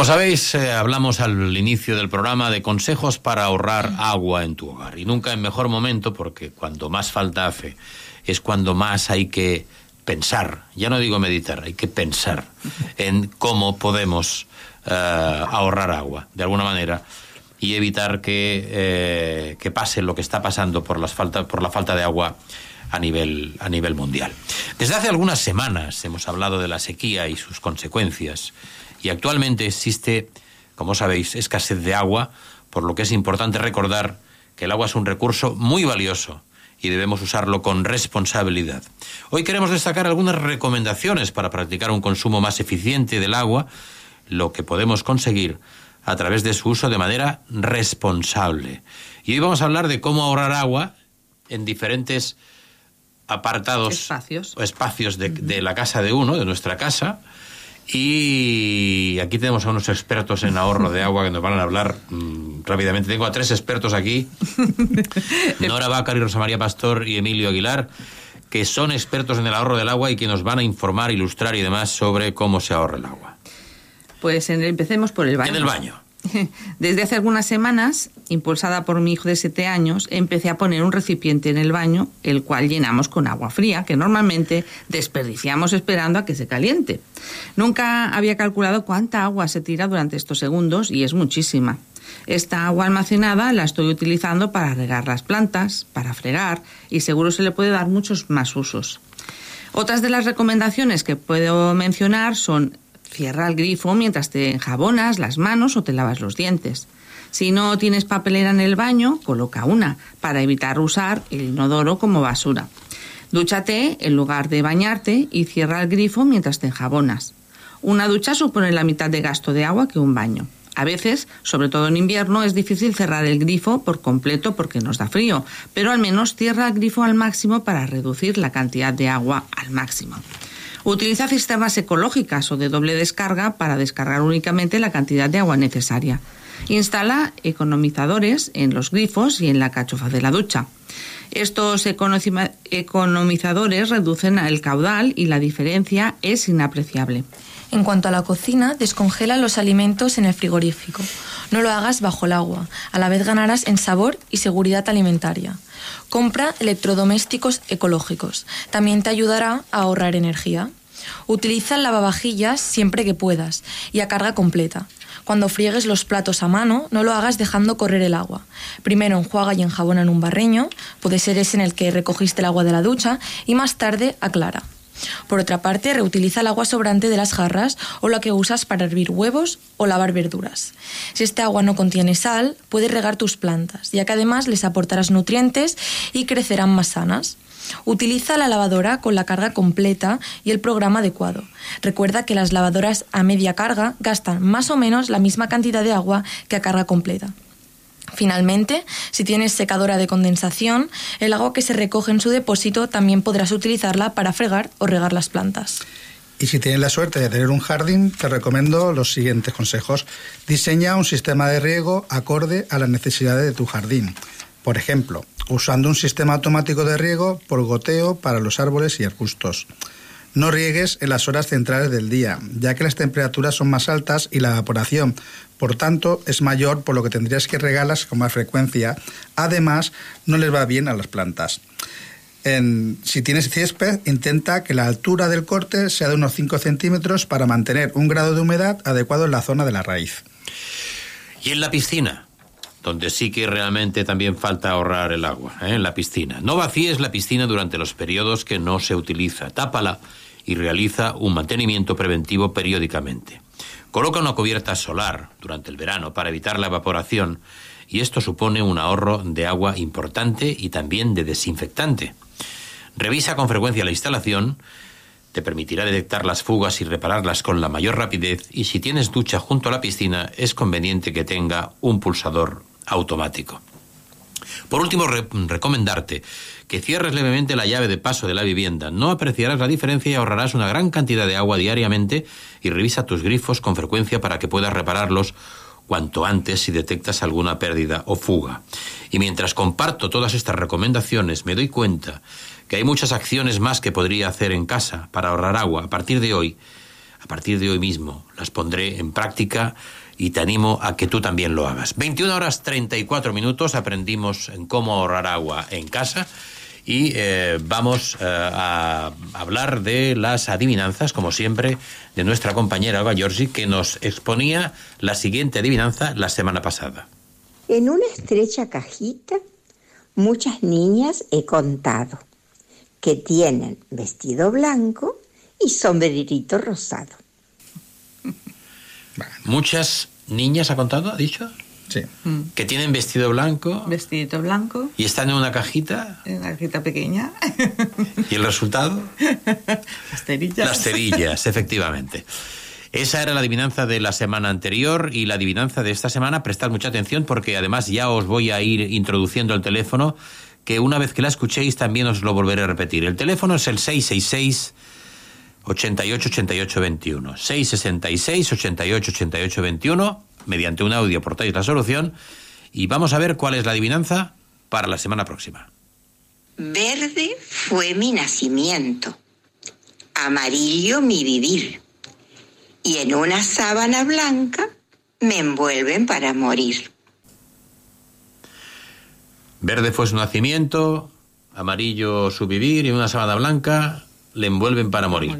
sabéis, eh, hablamos al inicio del programa de consejos para ahorrar agua en tu hogar. Y nunca en mejor momento, porque cuando más falta hace, es cuando más hay que pensar, ya no digo meditar, hay que pensar en cómo podemos eh, ahorrar agua, de alguna manera, y evitar que, eh, que pase lo que está pasando por, las falta, por la falta de agua a nivel, a nivel mundial. Desde hace algunas semanas hemos hablado de la sequía y sus consecuencias y actualmente existe, como sabéis, escasez de agua, por lo que es importante recordar que el agua es un recurso muy valioso y debemos usarlo con responsabilidad. Hoy queremos destacar algunas recomendaciones para practicar un consumo más eficiente del agua, lo que podemos conseguir a través de su uso de manera responsable. Y hoy vamos a hablar de cómo ahorrar agua en diferentes apartados Espacios. o espacios de, de la casa de uno, de nuestra casa. Y aquí tenemos a unos expertos en ahorro de agua que nos van a hablar mm, rápidamente. Tengo a tres expertos aquí, Nora Bácar Rosa María Pastor y Emilio Aguilar, que son expertos en el ahorro del agua y que nos van a informar, ilustrar y demás sobre cómo se ahorra el agua. Pues en- empecemos por el baño. En el baño. Desde hace algunas semanas, impulsada por mi hijo de 7 años, empecé a poner un recipiente en el baño, el cual llenamos con agua fría, que normalmente desperdiciamos esperando a que se caliente. Nunca había calculado cuánta agua se tira durante estos segundos y es muchísima. Esta agua almacenada la estoy utilizando para regar las plantas, para fregar y seguro se le puede dar muchos más usos. Otras de las recomendaciones que puedo mencionar son cierra el grifo mientras te enjabonas las manos o te lavas los dientes. Si no tienes papelera en el baño, coloca una para evitar usar el inodoro como basura. Dúchate en lugar de bañarte y cierra el grifo mientras te enjabonas. Una ducha supone la mitad de gasto de agua que un baño. A veces, sobre todo en invierno, es difícil cerrar el grifo por completo porque nos da frío, pero al menos cierra el grifo al máximo para reducir la cantidad de agua al máximo. Utiliza cisternas ecológicas o de doble descarga para descargar únicamente la cantidad de agua necesaria. Instala economizadores en los grifos y en la cachofa de la ducha. Estos economizadores reducen el caudal y la diferencia es inapreciable. En cuanto a la cocina, descongela los alimentos en el frigorífico. No lo hagas bajo el agua. A la vez ganarás en sabor y seguridad alimentaria. Compra electrodomésticos ecológicos. También te ayudará a ahorrar energía. Utiliza el lavavajillas siempre que puedas y a carga completa. Cuando friegues los platos a mano, no lo hagas dejando correr el agua. Primero enjuaga y enjabona en un barreño, puede ser ese en el que recogiste el agua de la ducha, y más tarde aclara. Por otra parte, reutiliza el agua sobrante de las jarras o la que usas para hervir huevos o lavar verduras. Si esta agua no contiene sal, puedes regar tus plantas, ya que además les aportarás nutrientes y crecerán más sanas. Utiliza la lavadora con la carga completa y el programa adecuado. Recuerda que las lavadoras a media carga gastan más o menos la misma cantidad de agua que a carga completa. Finalmente, si tienes secadora de condensación, el agua que se recoge en su depósito también podrás utilizarla para fregar o regar las plantas. Y si tienes la suerte de tener un jardín, te recomiendo los siguientes consejos. Diseña un sistema de riego acorde a las necesidades de tu jardín. Por ejemplo, usando un sistema automático de riego por goteo para los árboles y arbustos. No riegues en las horas centrales del día, ya que las temperaturas son más altas y la evaporación, por tanto, es mayor, por lo que tendrías que regarlas con más frecuencia. Además, no les va bien a las plantas. En- si tienes césped, intenta que la altura del corte sea de unos 5 centímetros para mantener un grado de humedad adecuado en la zona de la raíz. Y en la piscina, donde sí que realmente también falta ahorrar el agua, ¿eh? en la piscina. No vacíes la piscina durante los periodos que no se utiliza. Tápala y realiza un mantenimiento preventivo periódicamente. Coloca una cubierta solar durante el verano para evitar la evaporación y esto supone un ahorro de agua importante y también de desinfectante. Revisa con frecuencia la instalación, te permitirá detectar las fugas y repararlas con la mayor rapidez y si tienes ducha junto a la piscina es conveniente que tenga un pulsador automático. Por último, re- recomendarte que cierres levemente la llave de paso de la vivienda. No apreciarás la diferencia y ahorrarás una gran cantidad de agua diariamente y revisa tus grifos con frecuencia para que puedas repararlos cuanto antes si detectas alguna pérdida o fuga. Y mientras comparto todas estas recomendaciones, me doy cuenta que hay muchas acciones más que podría hacer en casa para ahorrar agua. A partir de hoy, a partir de hoy mismo las pondré en práctica y te animo a que tú también lo hagas. 21 horas 34 minutos aprendimos en cómo ahorrar agua en casa y eh, vamos eh, a hablar de las adivinanzas, como siempre, de nuestra compañera Alba Giorgi, que nos exponía la siguiente adivinanza la semana pasada. En una estrecha cajita, muchas niñas he contado que tienen vestido blanco y sombrerito rosado. Muchas niñas, ¿ha contado? ¿Ha dicho? Sí. Que tienen vestido blanco Vestidito blanco, y están en una cajita. en una cajita pequeña, ¿Y el resultado? las cerillas. Las cerillas, efectivamente. Esa era la adivinanza de la semana anterior y la adivinanza de esta semana. Prestad mucha atención porque además ya os voy a ir introduciendo el teléfono que una vez que la escuchéis también os lo volveré a repetir. El teléfono es el 666 88 88 21. 666 88 88 21. Mediante un audio aportáis la solución y vamos a ver cuál es la adivinanza para la semana próxima. Verde fue mi nacimiento, amarillo mi vivir, y en una sábana blanca me envuelven para morir. Verde fue su nacimiento, amarillo su vivir y una sábana blanca le envuelven para morir.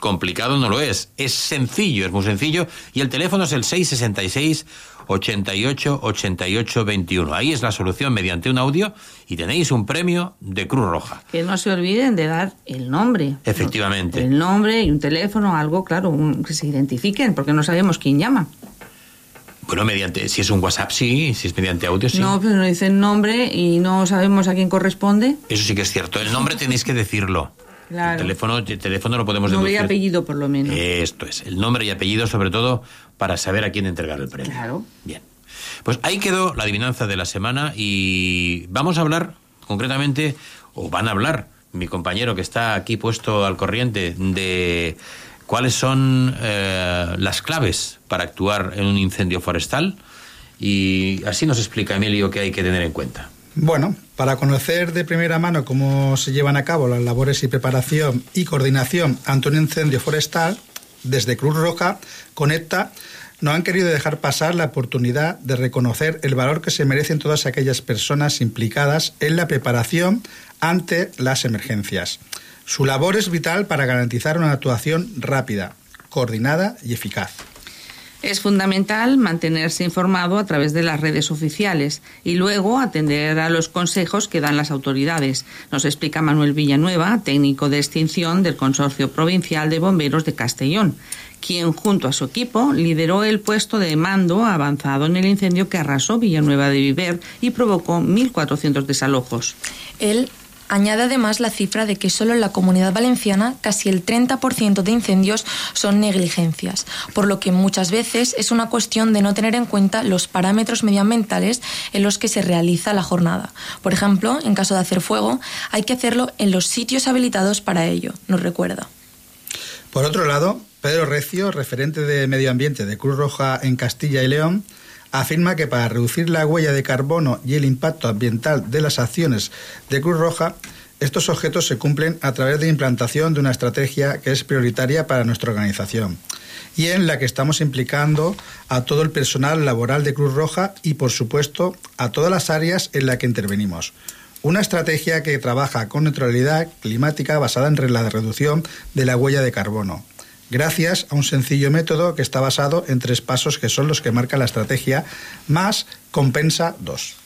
Complicado no lo es, es sencillo, es muy sencillo y el teléfono es el 666 88 88 21. Ahí es la solución mediante un audio y tenéis un premio de Cruz Roja. Que no se olviden de dar el nombre. Efectivamente. El nombre y un teléfono, algo, claro, un- que se identifiquen, porque no sabemos quién llama. Bueno, mediante si es un WhatsApp sí, si es mediante audio sí. No, pero no dicen nombre y no sabemos a quién corresponde. Eso sí que es cierto. El nombre tenéis que decirlo. El teléfono, el teléfono lo podemos Nombre y apellido, por lo menos. Esto es, el nombre y apellido sobre todo para saber a quién entregar el premio. Claro. Bien. Pues ahí quedó la adivinanza de la semana y vamos a hablar concretamente, o van a hablar, mi compañero que está aquí puesto al corriente, de cuáles son eh, las claves para actuar en un incendio forestal y así nos explica Emilio qué hay que tener en cuenta. Bueno, para conocer de primera mano cómo se llevan a cabo las labores y preparación y coordinación ante un incendio forestal, desde Cruz Roja Conecta no han querido dejar pasar la oportunidad de reconocer el valor que se merecen todas aquellas personas implicadas en la preparación ante las emergencias. Su labor es vital para garantizar una actuación rápida, coordinada y eficaz. Es fundamental mantenerse informado a través de las redes oficiales y luego atender a los consejos que dan las autoridades. Nos explica Manuel Villanueva, técnico de extinción del Consorcio Provincial de Bomberos de Castellón, quien junto a su equipo lideró el puesto de mando avanzado en el incendio que arrasó Villanueva de Viver y provocó 1.400 desalojos. Añade además la cifra de que solo en la comunidad valenciana casi el 30% de incendios son negligencias, por lo que muchas veces es una cuestión de no tener en cuenta los parámetros medioambientales en los que se realiza la jornada. Por ejemplo, en caso de hacer fuego, hay que hacerlo en los sitios habilitados para ello, nos recuerda. Por otro lado, Pedro Recio, referente de Medio Ambiente de Cruz Roja en Castilla y León, afirma que para reducir la huella de carbono y el impacto ambiental de las acciones de Cruz Roja, estos objetos se cumplen a través de implantación de una estrategia que es prioritaria para nuestra organización y en la que estamos implicando a todo el personal laboral de Cruz Roja y, por supuesto, a todas las áreas en las que intervenimos. Una estrategia que trabaja con neutralidad climática basada en la reducción de la huella de carbono, gracias a un sencillo método que está basado en tres pasos que son los que marca la estrategia más compensa dos.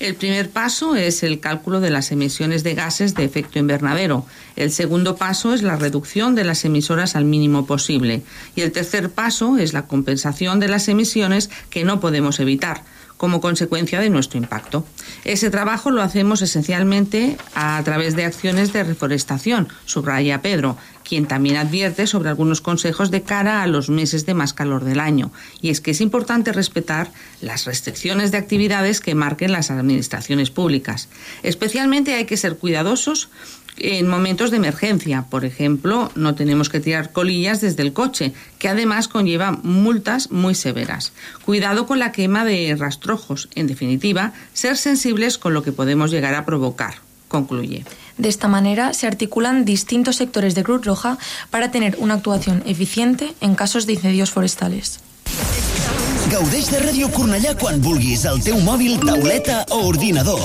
El primer paso es el cálculo de las emisiones de gases de efecto invernadero. El segundo paso es la reducción de las emisoras al mínimo posible. Y el tercer paso es la compensación de las emisiones que no podemos evitar como consecuencia de nuestro impacto. Ese trabajo lo hacemos esencialmente a través de acciones de reforestación, subraya Pedro, quien también advierte sobre algunos consejos de cara a los meses de más calor del año. Y es que es importante respetar las restricciones de actividades que marquen las administraciones públicas. Especialmente hay que ser cuidadosos en momentos de emergencia. Por ejemplo, no tenemos que tirar colillas desde el coche, que además conlleva multas muy severas. Cuidado con la quema de rastrojos. En definitiva, ser sensibles con lo que podemos llegar a provocar. Concluye. De esta manera se articulan distintos sectores de Cruz Roja para tener una actuación eficiente en casos de incendios forestales. Gaudeix de Ràdio Cornellà quan vulguis, al teu mòbil, tauleta o ordinador.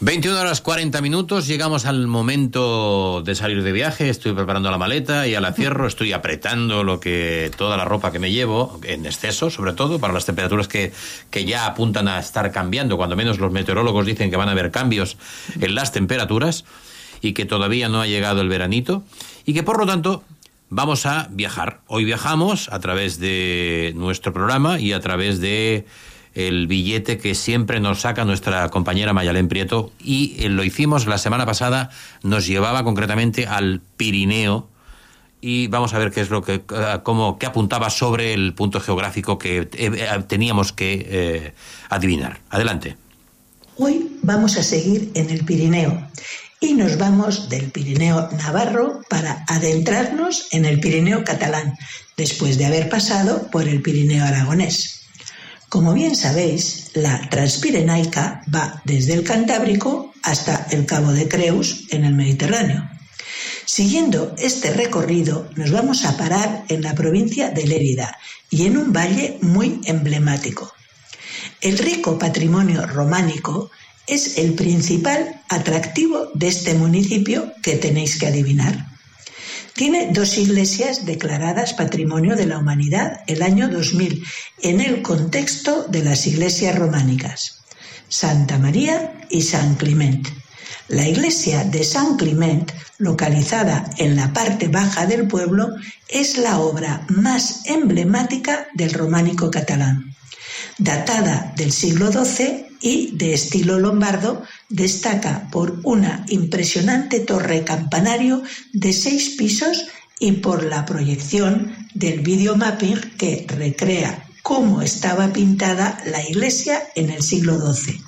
21 horas 40 minutos, llegamos al momento de salir de viaje, estoy preparando la maleta y a la cierro, estoy apretando lo que toda la ropa que me llevo, en exceso sobre todo, para las temperaturas que, que ya apuntan a estar cambiando, cuando menos los meteorólogos dicen que van a haber cambios en las temperaturas y que todavía no ha llegado el veranito y que por lo tanto vamos a viajar. Hoy viajamos a través de nuestro programa y a través de el billete que siempre nos saca nuestra compañera Mayalén Prieto y eh, lo hicimos la semana pasada, nos llevaba concretamente al Pirineo y vamos a ver qué es lo que eh, cómo qué apuntaba sobre el punto geográfico que eh, eh, teníamos que adivinar. Adelante. Hoy vamos a seguir en el Pirineo y nos vamos del Pirineo Navarro para adentrarnos en el Pirineo catalán, después de haber pasado por el Pirineo aragonés. Como bien sabéis, la Transpirenaica va desde el Cantábrico hasta el Cabo de Creus en el Mediterráneo. Siguiendo este recorrido, nos vamos a parar en la provincia de Lérida y en un valle muy emblemático. El rico patrimonio románico es el principal atractivo de este municipio que tenéis que adivinar. Tiene dos iglesias declaradas Patrimonio de la Humanidad el año 2000 en el contexto de las iglesias románicas, Santa María y San Clement. La iglesia de San Clement, localizada en la parte baja del pueblo, es la obra más emblemática del románico catalán. Datada del siglo XII y de estilo lombardo, destaca por una impresionante torre campanario de seis pisos y por la proyección del videomapping que recrea cómo estaba pintada la iglesia en el siglo XII.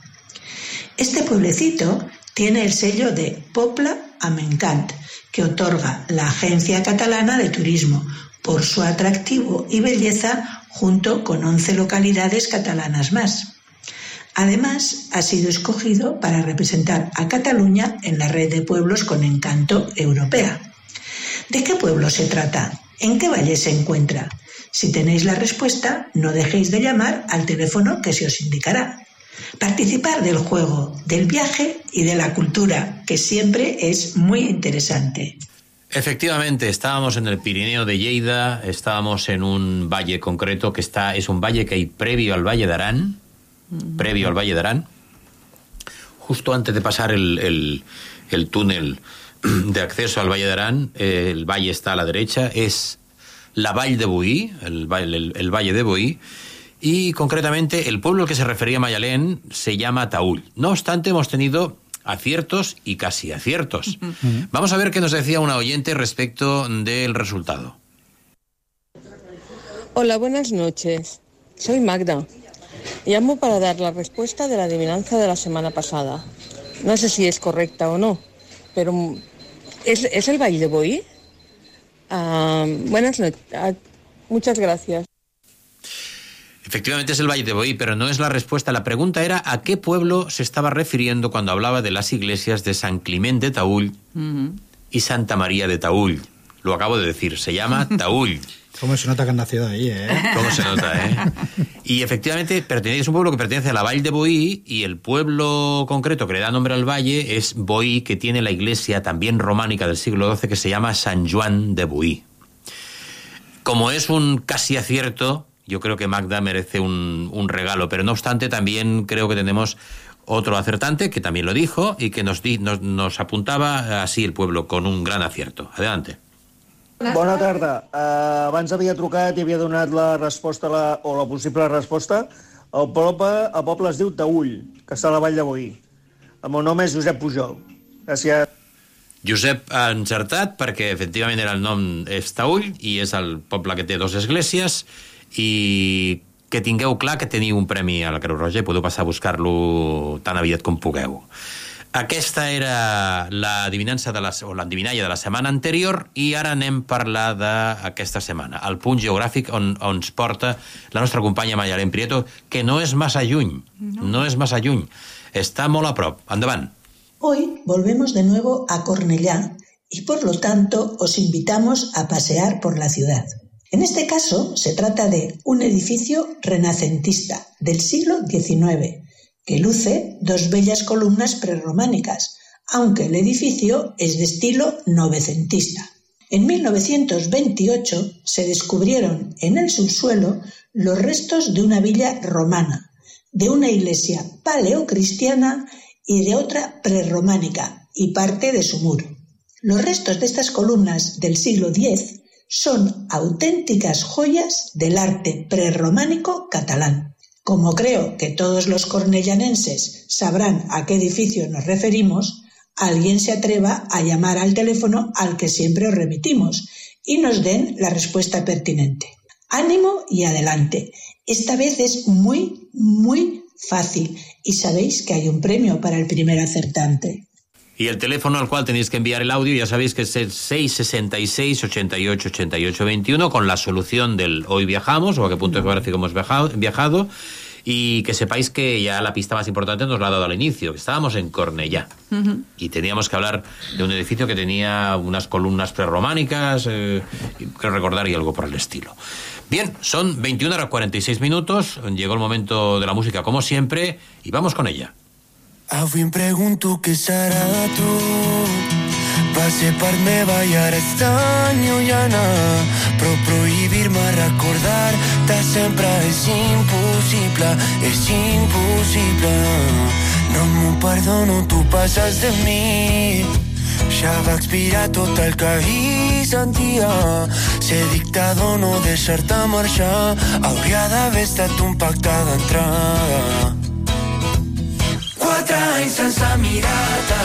Este pueblecito tiene el sello de Popla Amencant, que otorga la Agencia Catalana de Turismo por su atractivo y belleza junto con 11 localidades catalanas más. Además, ha sido escogido para representar a Cataluña en la red de pueblos con encanto europea. ¿De qué pueblo se trata? ¿En qué valle se encuentra? Si tenéis la respuesta, no dejéis de llamar al teléfono que se os indicará. Participar del juego, del viaje y de la cultura, que siempre es muy interesante. Efectivamente, estábamos en el Pirineo de Lleida, estábamos en un valle concreto que está, es un valle que hay previo al Valle de Arán, previo al Valle de Arán, justo antes de pasar el, el- el túnel de acceso al Valle de Arán, eh, el valle está a la derecha, es la Valle de Boí, el, valle- el- el Valle de Boí, y concretamente el pueblo al que se refería Mayalén se llama Taúl. No obstante, hemos tenido aciertos y casi aciertos. Vamos a ver qué nos decía una oyente respecto del resultado. Hola, buenas noches. Soy Magda. Llamo para dar la respuesta de la adivinanza de la semana pasada. No sé si es correcta o no, pero mm, ¿es, es el Valle de Boí? Ah, buenas noches. muchas gracias. Efectivamente es el Valle de Boí, pero no es la respuesta. La pregunta era a qué pueblo se estaba refiriendo cuando hablaba de las iglesias de San Clement de Taúl y Santa María de Taúl. Lo acabo de decir, se llama Taúl. ¿Cómo se nota que han nacido ahí, eh? ¿Cómo se nota, eh? Y efectivamente pertenece, es un pueblo que pertenece a la Valle de Boí y el pueblo concreto que le da nombre al valle es Boí, que tiene la iglesia también románica del siglo XII que se llama San Juan de Boí. Como es un casi acierto, yo creo que Magda merece un, un regalo, pero no obstante también creo que tenemos otro acertante que también lo dijo y que nos, di- nos, nos apuntaba así el pueblo con un gran acierto. Adelante. Bona tarda. Uh, abans havia trucat i havia donat la resposta la, o la possible resposta. El poble, el poble es diu Taüll, que està a la Vall de Boí. El meu nom és Josep Pujol. Gràcies. Josep ha encertat perquè efectivament era el nom Estaull i és el poble que té dos esglésies i que tingueu clar que teniu un premi a la Creu Roja i podeu passar a buscar-lo tan aviat com pugueu. Aquesta era l'adivinança de la, o l'endivinalla de la setmana anterior i ara anem a parlar d'aquesta setmana, el punt geogràfic on, on ens porta la nostra companya Mayalén Prieto, que no és massa lluny, no. no és massa lluny, està molt a prop. Endavant. Hoy volvemos de nuevo a Cornellá y por lo tanto os invitamos a pasear por la ciudad. En este caso se trata de un edificio renacentista del siglo XIX que luce dos bellas columnas prerrománicas, aunque el edificio es de estilo novecentista. En 1928 se descubrieron en el subsuelo los restos de una villa romana, de una iglesia paleocristiana y de otra prerrománica y parte de su muro. Los restos de estas columnas del siglo X son auténticas joyas del arte prerrománico catalán. Como creo que todos los cornellanenses sabrán a qué edificio nos referimos, alguien se atreva a llamar al teléfono al que siempre os remitimos y nos den la respuesta pertinente. Ánimo y adelante. Esta vez es muy, muy fácil y sabéis que hay un premio para el primer acertante. Y el teléfono al cual tenéis que enviar el audio, ya sabéis que es el 666 88 88 21 con la solución del hoy viajamos o a qué punto geográfico hemos viajado, viajado y que sepáis que ya la pista más importante nos la ha dado al inicio, que estábamos en Cornellá uh -huh. y teníamos que hablar de un edificio que tenía unas columnas prerrománicas, eh, creo recordar y algo por el estilo. Bien, son 21 horas 46 minutos, llegó el momento de la música como siempre y vamos con ella. Avui em pregunto què serà tu Va ser part meva i ara és tan llunyana recordar-te sempre és impossible És impossible. No m'ho perdono, tu passes de mi. Ja va expirar tot el que ahir sentia. Ser dictador, no deixar-te marxar. Hauria d'haver estat un pacte d'entrada Anys sense mirar-te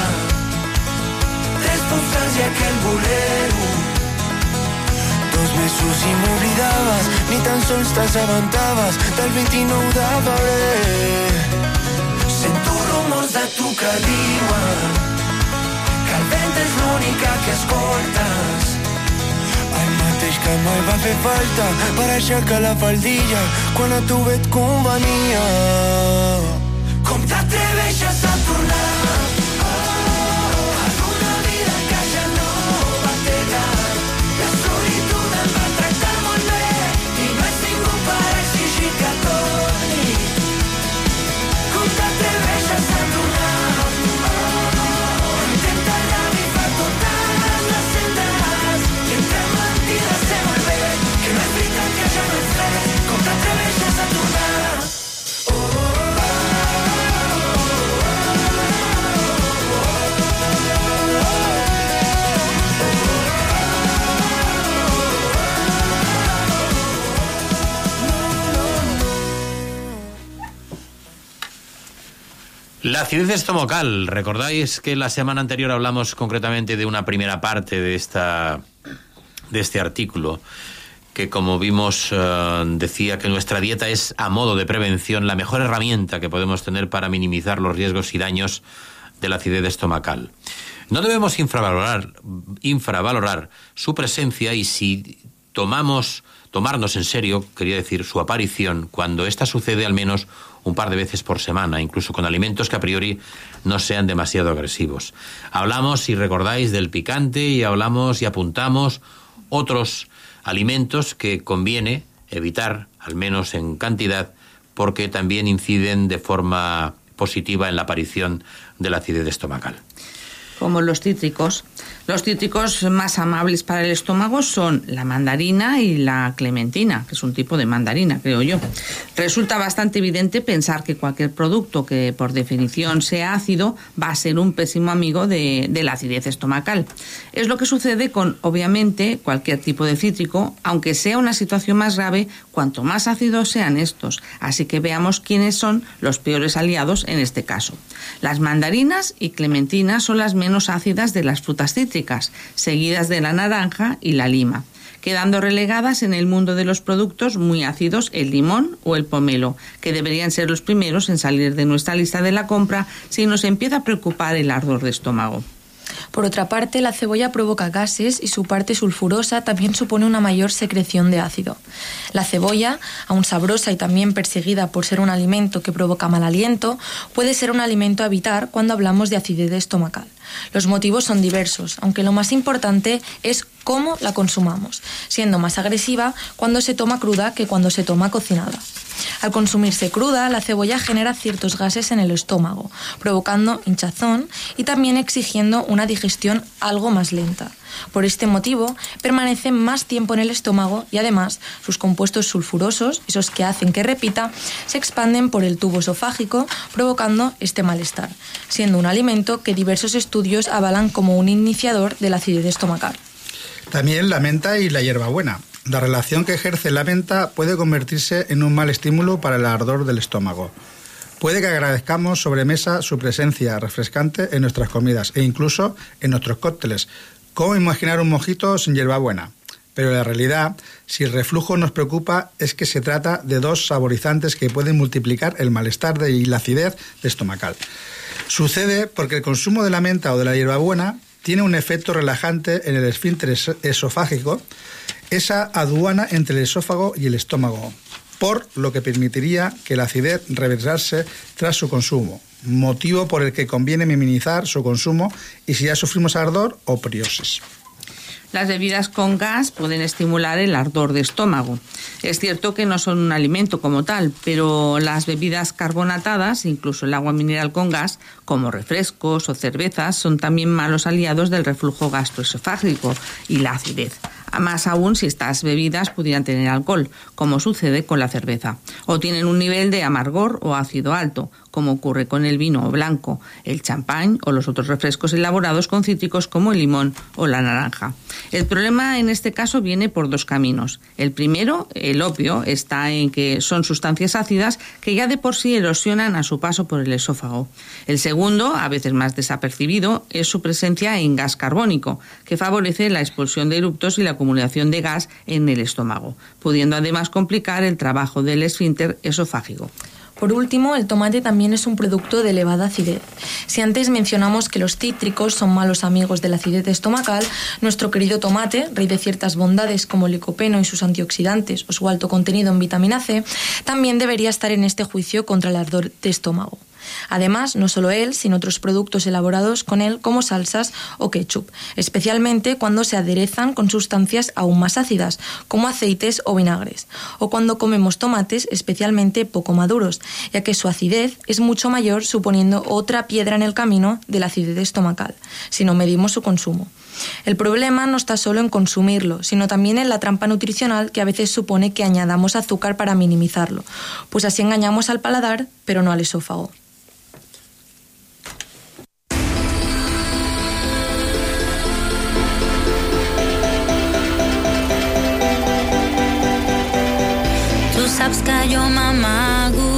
Tres postals i aquell bolero Dos mesos i m'oblidaves Ni tan sols t'assabentaves Del 29 de febrer Sento rumors de tu que diuen Que el vent és l'única que escoltes El mateix que mai va fer falta Per aixecar la faldilla Quan a tu et convenia. Com t'atreveixes a La acidez estomacal. Recordáis que la semana anterior hablamos concretamente de una primera parte de, esta, de este artículo que como vimos uh, decía que nuestra dieta es a modo de prevención la mejor herramienta que podemos tener para minimizar los riesgos y daños de la acidez estomacal. No debemos infravalorar, infravalorar su presencia y si tomamos tomarnos en serio, quería decir, su aparición cuando ésta sucede al menos un par de veces por semana, incluso con alimentos que a priori no sean demasiado agresivos. Hablamos, si recordáis, del picante y hablamos y apuntamos otros alimentos que conviene evitar, al menos en cantidad, porque también inciden de forma positiva en la aparición de la acidez estomacal. Como los cítricos. Los cítricos más amables para el estómago son la mandarina y la clementina, que es un tipo de mandarina, creo yo. Resulta bastante evidente pensar que cualquier producto que por definición sea ácido va a ser un pésimo amigo de, la acidez estomacal. Es lo que sucede con, obviamente, cualquier tipo de cítrico, aunque sea una situación más grave, cuanto más ácidos sean estos. Así que veamos quiénes son los peores aliados en este caso. Las mandarinas y clementinas son las menos ácidas de las frutas cítricas, seguidas de la naranja y la lima quedando relegadas en el mundo de los productos muy ácidos el limón o el pomelo, que deberían ser los primeros en salir de nuestra lista de la compra si nos empieza a preocupar el ardor de estómago. Por otra parte, la cebolla provoca gases y su parte sulfurosa también supone una mayor secreción de ácido. La cebolla, aun sabrosa y también perseguida por ser un alimento que provoca mal aliento, puede ser un alimento a evitar cuando hablamos de acidez estomacal. Los motivos son diversos, aunque lo más importante es cómo la consumamos, siendo más agresiva cuando se toma cruda que cuando se toma cocinada. Al consumirse cruda, la cebolla genera ciertos gases en el estómago, provocando hinchazón y también exigiendo una digestión algo más lenta. Por este motivo, permanece más tiempo en el estómago y además sus compuestos sulfurosos, esos que hacen que repita, se expanden por el tubo esofágico, provocando este malestar, siendo un alimento que diversos estudios avalan como un iniciador de la acidez estomacal. También la menta y la hierbabuena. La relación que ejerce la menta puede convertirse en un mal estímulo para el ardor del estómago. Puede que agradezcamos sobremesa su presencia refrescante en nuestras comidas e incluso en nuestros cócteles. ¿Cómo imaginar un mojito sin hierbabuena? Pero la realidad, si el reflujo nos preocupa, es que se trata de dos saborizantes que pueden multiplicar el malestar y la acidez estomacal. Sucede porque el consumo de la menta o de la hierbabuena tiene un efecto relajante en el esfínter esofágico esa aduana entre el esófago y el estómago, por lo que permitiría que la acidez reversarse tras su consumo, motivo por el que conviene minimizar su consumo y si ya sufrimos ardor o priosis. Las bebidas con gas pueden estimular el ardor de estómago. Es cierto que no son un alimento como tal, pero las bebidas carbonatadas, incluso el agua mineral con gas, como refrescos o cervezas, son también malos aliados del reflujo gastroesofágico y la acidez más aún si estas bebidas pudieran tener alcohol, como sucede con la cerveza, o tienen un nivel de amargor o ácido alto, como ocurre con el vino blanco, el champán o los otros refrescos elaborados con cítricos como el limón o la naranja. El problema en este caso viene por dos caminos. El primero, el opio, está en que son sustancias ácidas que ya de por sí erosionan a su paso por el esófago. El segundo, a veces más desapercibido, es su presencia en gas carbónico, que favorece la expulsión de eruptos y la acumulación de gas en el estómago, pudiendo además complicar el trabajo del esfínter esofágico. Por último, el tomate también es un producto de elevada acidez. Si antes mencionamos que los cítricos son malos amigos de la acidez estomacal, nuestro querido tomate, rey de ciertas bondades como el licopeno y sus antioxidantes o su alto contenido en vitamina C, también debería estar en este juicio contra el ardor de estómago. Además, no solo él, sino otros productos elaborados con él como salsas o ketchup, especialmente cuando se aderezan con sustancias aún más ácidas, como aceites o vinagres, o cuando comemos tomates especialmente poco maduros, ya que su acidez es mucho mayor suponiendo otra piedra en el camino de la acidez estomacal, si no medimos su consumo. El problema no está solo en consumirlo, sino también en la trampa nutricional que a veces supone que añadamos azúcar para minimizarlo, pues así engañamos al paladar, pero no al esófago. Saps que jo m'amago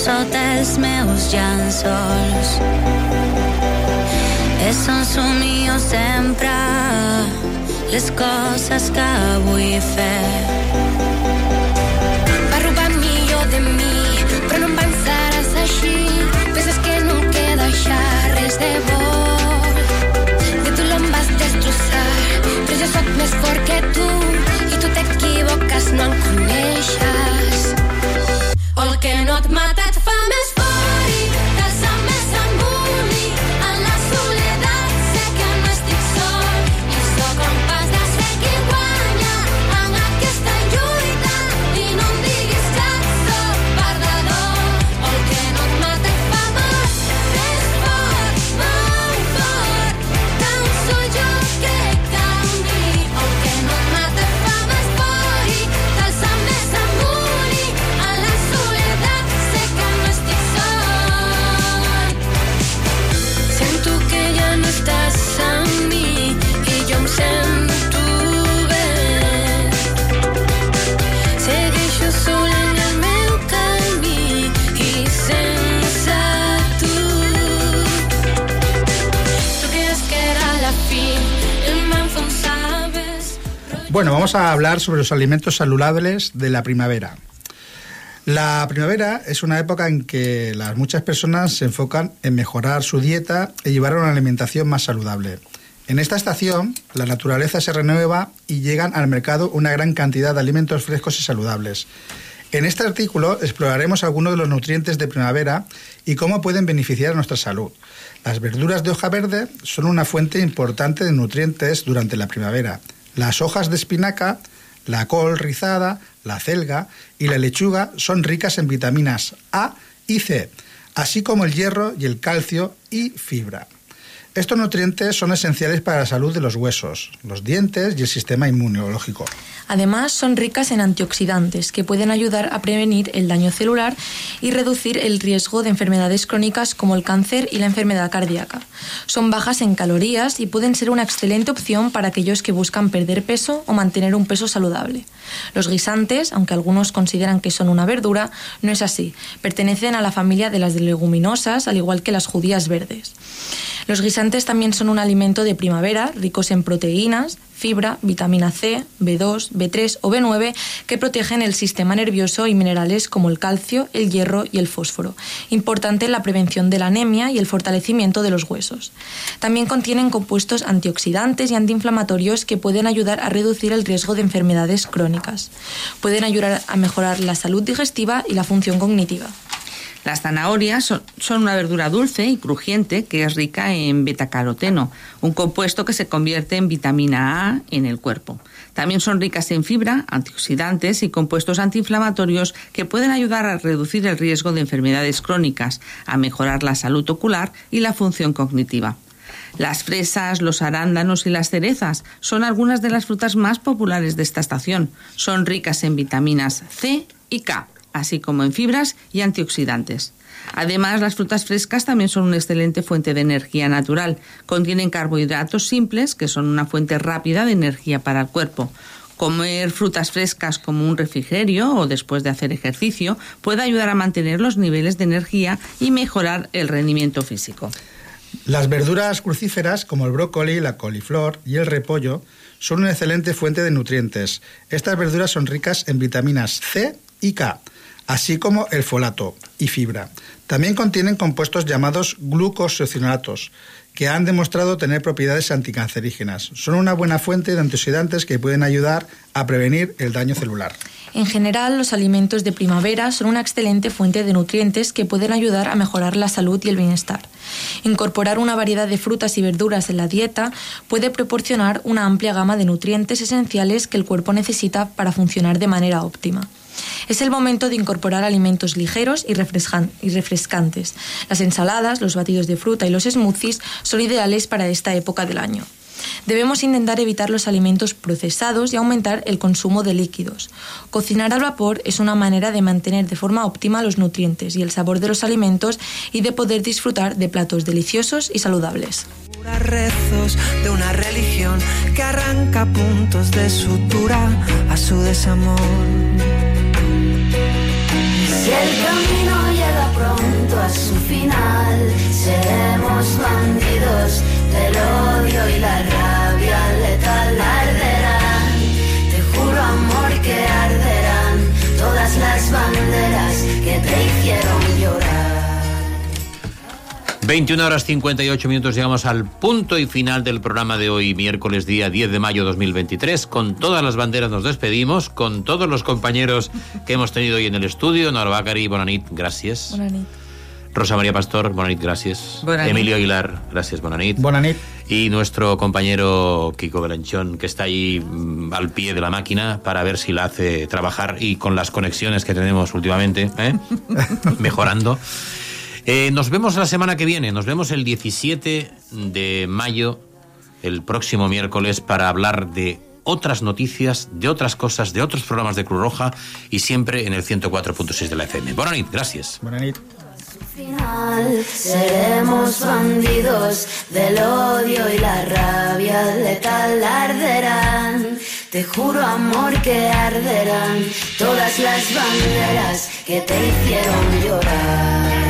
sota els meus llençols. És un somio sempre les coses que vull fer. Va robar millor de mi, però no em pensaràs així. Penses que no queda deixar res de bo. mejor que tú y tú te equivocas, no en coneixes el que no et mata Bueno, vamos a hablar sobre los alimentos saludables de la primavera. La primavera es una época en que las muchas personas se enfocan en mejorar su dieta y llevar una alimentación más saludable. En esta estación, la naturaleza se renueva y llegan al mercado una gran cantidad de alimentos frescos y saludables. En este artículo exploraremos algunos de los nutrientes de primavera y cómo pueden beneficiar nuestra salud. Las verduras de hoja verde son una fuente importante de nutrientes durante la primavera. Las hojas de espinaca, la col rizada, la celga y la lechuga son ricas en vitaminas A y C, así como el hierro y el calcio y fibra. Estos nutrientes son esenciales para la salud de los huesos, los dientes y el sistema inmunológico. Además, son ricas en antioxidantes que pueden ayudar a prevenir el daño celular y reducir el riesgo de enfermedades crónicas como el cáncer y la enfermedad cardíaca. Son bajas en calorías y pueden ser una excelente opción para aquellos que buscan perder peso o mantener un peso saludable. Los guisantes, aunque algunos consideran que son una verdura, no es así. Pertenecen a la familia de las leguminosas, al igual que las judías verdes. Los guisantes también son un alimento de primavera, ricos en proteínas, fibra, vitamina C, B2, B3 o B9 que protegen el sistema nervioso y minerales como el calcio, el hierro y el fósforo, importante en la prevención de la anemia y el fortalecimiento de los huesos. También contienen compuestos antioxidantes y antiinflamatorios que pueden ayudar a reducir el riesgo de enfermedades crónicas. Pueden ayudar a mejorar la salud digestiva y la función cognitiva. Las zanahorias son, una verdura dulce y crujiente que es rica en betacaroteno, un compuesto que se convierte en vitamina A en el cuerpo. También son ricas en fibra, antioxidantes y compuestos antiinflamatorios que pueden ayudar a reducir el riesgo de enfermedades crónicas, a mejorar la salud ocular y la función cognitiva. Las fresas, los arándanos y las cerezas son algunas de las frutas más populares de esta estación. Son ricas en vitaminas C y K así como en fibras y antioxidantes. Además, las frutas frescas también son una excelente fuente de energía natural. Contienen carbohidratos simples, que son una fuente rápida de energía para el cuerpo. Comer frutas frescas como un refrigerio o después de hacer ejercicio puede ayudar a mantener los niveles de energía y mejorar el rendimiento físico. Las verduras crucíferas como el brócoli, la coliflor y el repollo son una excelente fuente de nutrientes. Estas verduras son ricas en vitaminas C y K así como el folato y fibra. También contienen compuestos llamados glucosinolatos, que han demostrado tener propiedades anticancerígenas. Son una buena fuente de antioxidantes que pueden ayudar a prevenir el daño celular. En general, los alimentos de primavera son una excelente fuente de nutrientes que pueden ayudar a mejorar la salud y el bienestar. Incorporar una variedad de frutas y verduras en la dieta puede proporcionar una amplia gama de nutrientes esenciales que el cuerpo necesita para funcionar de manera óptima. Es el momento de incorporar alimentos ligeros y, refrescantes. Las ensaladas, los batidos de fruta y los smoothies son ideales para esta época del año. Debemos intentar evitar los alimentos procesados y aumentar el consumo de líquidos. Cocinar al vapor es una manera de mantener de forma óptima los nutrientes y el sabor de los alimentos y de poder disfrutar de platos deliciosos y saludables. El camino 21 horas 58 minutos llegamos al punto y final del programa de hoy, miércoles día 10 de mayo 2023. Con todas las banderas nos despedimos, con todos los compañeros que hemos tenido hoy en el estudio. Nora Bacari, Bonanit, gracias. Bonanit. Rosa María Pastor, Bonanit, gracias. Bonanit. Emilio Aguilar, gracias, Bonanit. Bonanit. Y nuestro compañero Kiko Belanchón, que está ahí mm, al pie de la máquina para ver si la hace trabajar y con las conexiones que tenemos últimamente, ¿eh? mejorando. Eh, nos vemos la semana que viene, nos vemos el 17 de mayo, el próximo miércoles, para hablar de otras noticias, de otras cosas, de otros programas de Cruz Roja y siempre en el 104.6 de la FM. Buenas noches, gracias. Buenas noches. Final, seremos bandidos del odio y la rabia letal arderán. Te juro amor que arderán todas las banderas que te hicieron llorar.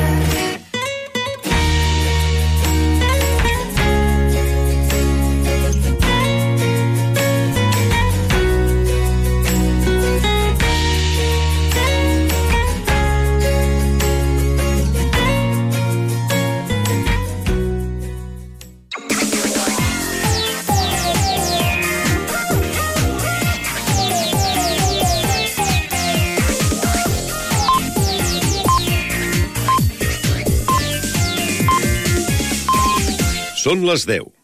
Són les 10.